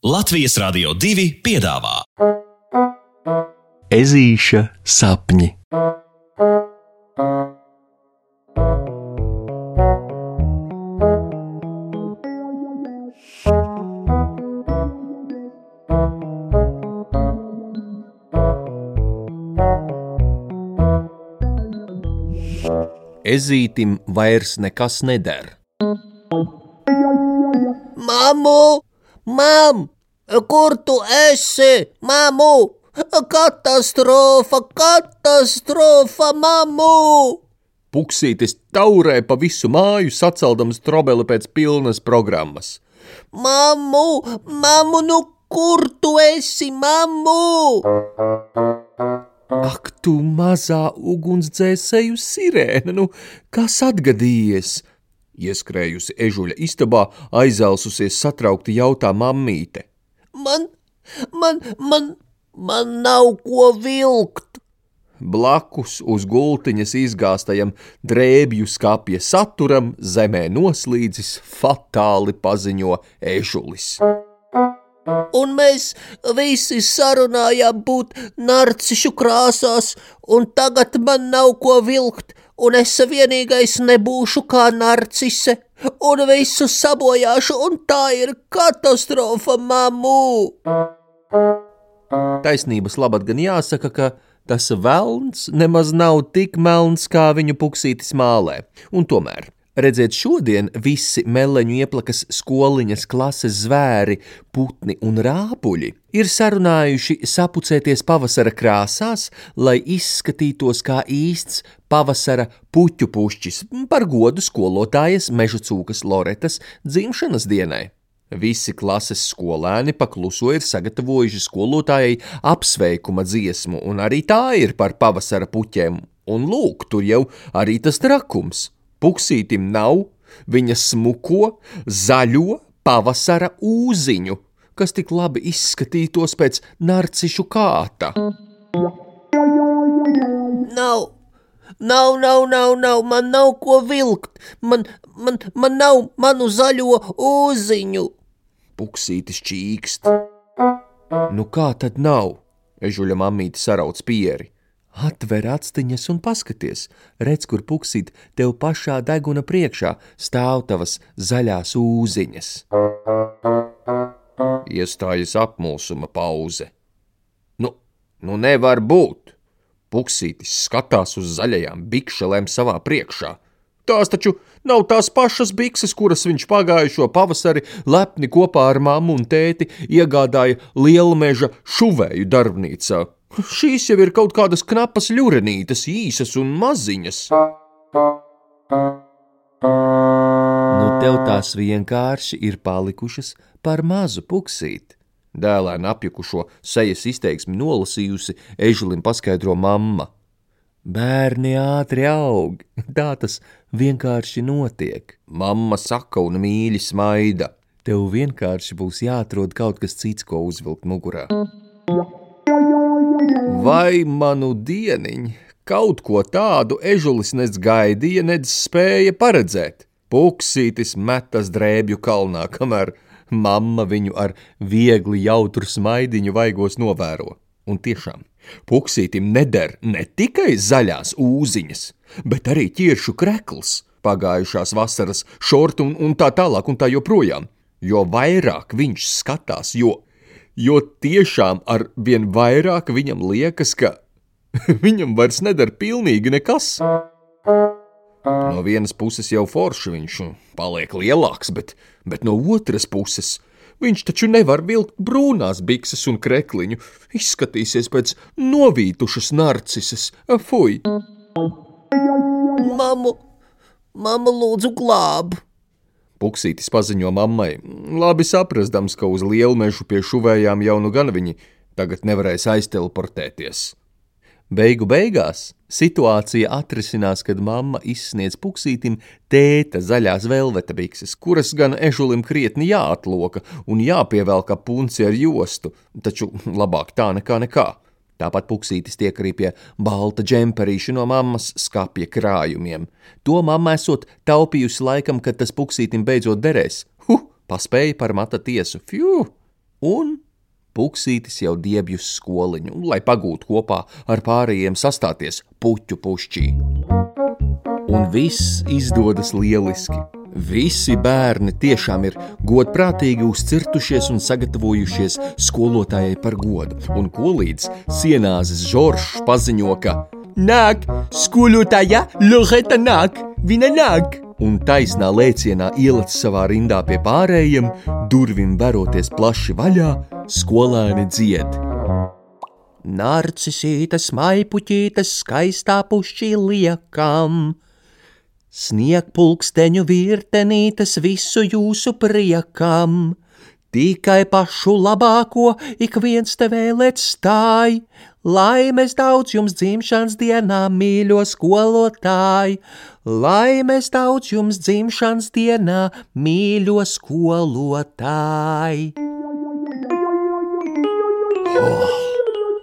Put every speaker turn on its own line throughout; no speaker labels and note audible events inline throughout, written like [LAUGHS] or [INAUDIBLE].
Latvijas Rādio 2 piedāvā
Ezīša sapņi. Ezītim vairs nekas neder.
Mamu, mam, kur tu esi? Mamu, katastrofa, katastrofa, mamu!
Puksītis taurē pa visu māju, saceldams trobeli pēc pilnas programmas.
Mamu, mamu, nu kur tu esi, mamu?
Ak, tu mazā ugunsdzēsēju sirēna, nu kas atgadījies? Ieskrējusi ežuļa istabā, aizelsusies satraukti jautā mammīte.
Man, man, man, man nav ko vilkt.
Blakus uz gultiņas izgāstajam drēbju skāpja saturam zemē noslīdis fatāli paziņo ežulis.
Un mēs visi sarunājām būt narcišu krāsās, un tagad man nav ko vilkt, un es vienīgais nebūšu kā narcise, un visu sabojāšu, un tā ir katastrofa, mamu!
Taisnības labad gan jāsaka, ka tas velns nemaz nav tik melns, kā viņu puksītis mālē, un tomēr Redzēt, šodien visi meleņu ieplakas skoliņas klases zvēri, putni un rāpuļi ir sarunājuši sapucēties pavasara krāsās, lai izskatītos kā īsts pavasara puķu pušķis par godu skolotājas meža cūkas Loretas dzimšanas dienai. Visi klases skolēni pakluso ir sagatavojuši skolotājai apsveikuma dziesmu, un arī tā ir par pavasara puķiem, un lūk, tur jau arī tas trakums. Puksītim nav viņa smuko, zaļo pavasara ūziņu, kas tik labi izskatītos pēc narcišu kāta.
Nav, nav, nav, nav, nav, man nav ko vilkt, man, man, man nav manu zaļo ūziņu.
Puksītis čīkst. Nu kā tad nav? Ežuļa mamīte sarauc pieri. Atver astiņas un paskaties, redz, kur puksīt tev pašā deguna priekšā stāv tavas zaļās ūziņas. Iestājas apmulsuma pauze. Nu, nu nevar būt! Puksītis skatās uz zaļajām bikšelēm savā priekšā. Tās taču nav tās pašas bikses, kuras viņš pagājušo pavasari lepni kopā ar mammu un tēti iegādāja lielmeža šuvēju darbnīcā. Šīs jau ir kaut kādas knapas ļurenītes, īsas un maziņas. Nu, tev tās vienkārši ir palikušas par mazu puksīt. Dēlēna apjukušo sejas izteiksmi nolasījusi, ežulim paskaidro mamma. Bērni ātri aug, tā tas vienkārši notiek. Mamma saka un mīļi smaida. Tev vienkārši būs jāatrod kaut kas cits, ko uzvilkt mugurā. Vai manu dieniņu kaut ko tādu ežulis nec gaidīja, nec spēja paredzēt? Puksītis metas drēbju kalnā, kamēr mamma viņu ar viegli jautru smaidiņu vaigos novēro. Un tiešām, puksītim neder ne tikai zaļās ūziņas, bet arī ķiršu krekls, pagājušās vasaras šorti un, un tā tālāk un tā joprojām. Jo vairāk viņš skatās, jo jo tiešām ar vien vairāk viņam liekas, ka [LAUGHS] viņam vairs nedara pilnīgi nekas. No vienas puses jau forši viņš paliek lielāks, bet, bet no otras puses viņš taču nevar vilkt brūnās bikses un krekliņu. Izskatīsies pēc novītušas narcises. Fui!
Mamu, mamu lūdzu glābu!
Puksītis paziņo mammai, labi saprastams, ka uz lielu mežu pie šuvējām jau nu gan viņi tagad nevarēs aizteleportēties. Beigu beigās situācija atrisinās, kad mamma izsniedz puksītim tēta zaļās velveta bikses, kuras gan ežulim krietni jāatloka un jāpievelk ap punci ar jostu, taču labāk tā nekā nekā. Tāpat puksītis tiek arī pie balta džemperīša no mammas skapja krājumiem. To mamma esot taupījusi laikam, kad tas puksītim beidzot derēs. Huh, paspēja par mata tiesu. Fju! Un puksītis jau diebjus skoliņu, lai pagūtu kopā ar pārējiem sastāties puķu pušķī. Un viss izdodas lieliski. Visi bērni tiešām ir godprātīgi uzcirtušies un sagatavojušies skolotājai par godu, un kolīdz sienāzes Žoržs paziņo, ka Nāk, skolotāja, Loreta nāk, viņa nāk! Un taisnā lēcienā ielicis savā rindā pie pārējiem, durvīm veroties plaši vaļā, skolēni dzied. Narcisītas, maipuķītas, skaistā pušķī liekam, Sniegpulksteņu virtenītes visu jūsu priekam, tikai pašu labāko ik viens te vēlēt stāj, laimes daudz jums dzimšanas dienā, mīļo skolotāji, laimes daudz jums dzimšanas dienā, mīļo skolotāji. Oh!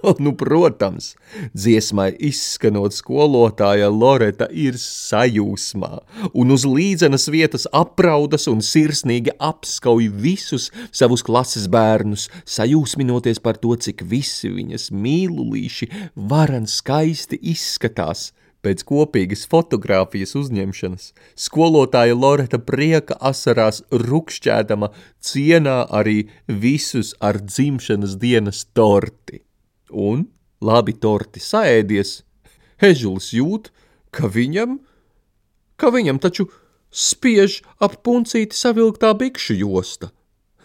[LAUGHS] nu, protams, dziesmai izskanot skolotāja Loreta ir sajūsmā, un uz līdzenas vietas apraudas un sirsnīgi apskauj visus savus klases bērnus, sajūsminoties par to, cik visi viņas mīlulīši varan skaisti izskatās. Pēc kopīgas fotografijas uzņemšanas skolotāja Loreta prieka asarās rukšķēdama cienā arī visus ar dzimšanas dienas torti un, labi torti saēdies, Hežulis jūt, ka viņam, ka viņam taču spiež ap puncīti savilktā bikšu josta.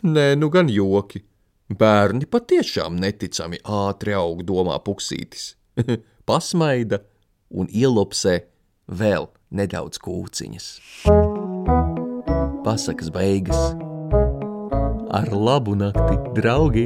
Nē, nu gan joki. Bērni patiešām neticami ātri aug, domā puksītis. [LAUGHS] Pasmaida un ielopsē vēl nedaudz kūciņas. Pasakas beigas. Ar labu nakti, draugi!